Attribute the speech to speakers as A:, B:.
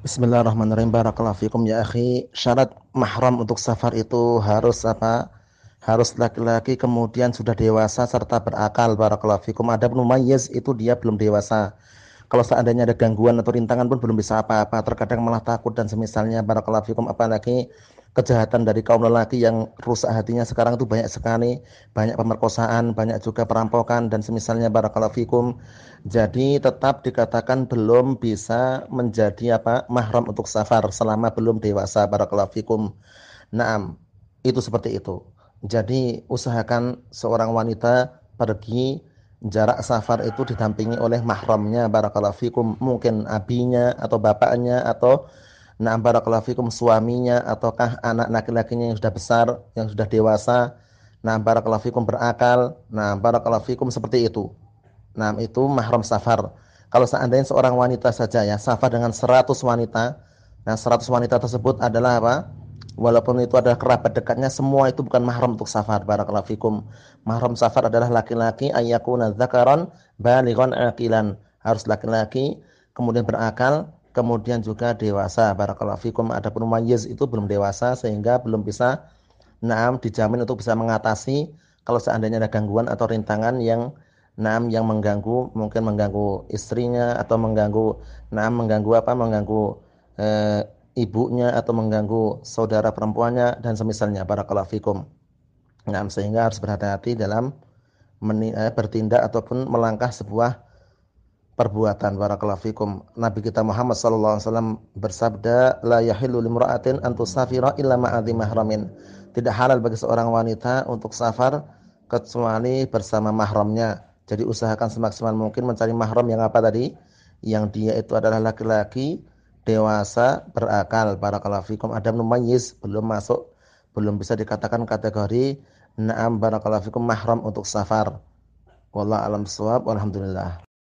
A: Bismillahirrahmanirrahim. Barakallahu fikum ya akhi. Syarat mahram untuk safar itu harus apa? Harus laki-laki kemudian sudah dewasa serta berakal. Barakallahu fikum. Ada mumayyiz itu dia belum dewasa. Kalau seandainya ada gangguan atau rintangan pun belum bisa apa-apa. Terkadang malah takut dan semisalnya barakallahu fikum apalagi kejahatan dari kaum lelaki yang rusak hatinya sekarang itu banyak sekali, banyak pemerkosaan, banyak juga perampokan dan semisalnya barakallahu fikum. Jadi tetap dikatakan belum bisa menjadi apa? mahram untuk safar selama belum dewasa barakallahu fikum. Naam, itu seperti itu. Jadi usahakan seorang wanita pergi jarak safar itu didampingi oleh mahramnya barakallahu fikum, mungkin abinya atau bapaknya atau Nah, barakallahu fikum suaminya ataukah anak laki-lakinya yang sudah besar, yang sudah dewasa. Nah, barakallahu fikum berakal. Nah, barakallahu fikum seperti itu. Nah, itu mahram safar. Kalau seandainya seorang wanita saja ya, safar dengan 100 wanita. Nah, 100 wanita tersebut adalah apa? Walaupun itu adalah kerabat dekatnya, semua itu bukan mahram untuk safar. Barakallahu fikum. Mahram safar adalah laki-laki ayyakuna dzakaran balighan aqilan. Harus laki-laki kemudian berakal kemudian juga dewasa. Barakallahu fikum. Adapun mayyiz itu belum dewasa sehingga belum bisa naam dijamin untuk bisa mengatasi kalau seandainya ada gangguan atau rintangan yang naam yang mengganggu, mungkin mengganggu istrinya atau mengganggu naam mengganggu apa? mengganggu e, ibunya atau mengganggu saudara perempuannya dan semisalnya. Barakallahu fikum. Naam sehingga harus berhati-hati dalam meni, eh, bertindak ataupun melangkah sebuah perbuatan barakallahu. Nabi kita Muhammad sallallahu alaihi wasallam bersabda, "La yahillu limra'atin an tusafira illa ma'adhi mahramin." Tidak halal bagi seorang wanita untuk safar kecuali bersama mahramnya. Jadi usahakan semaksimal mungkin mencari mahram yang apa tadi? Yang dia itu adalah laki-laki dewasa berakal. Barakallahu fikum. Ada mumayyiz belum masuk belum bisa dikatakan kategori na'am barakallahu fikum mahram untuk safar. Wallahu alam shawab. Alhamdulillah.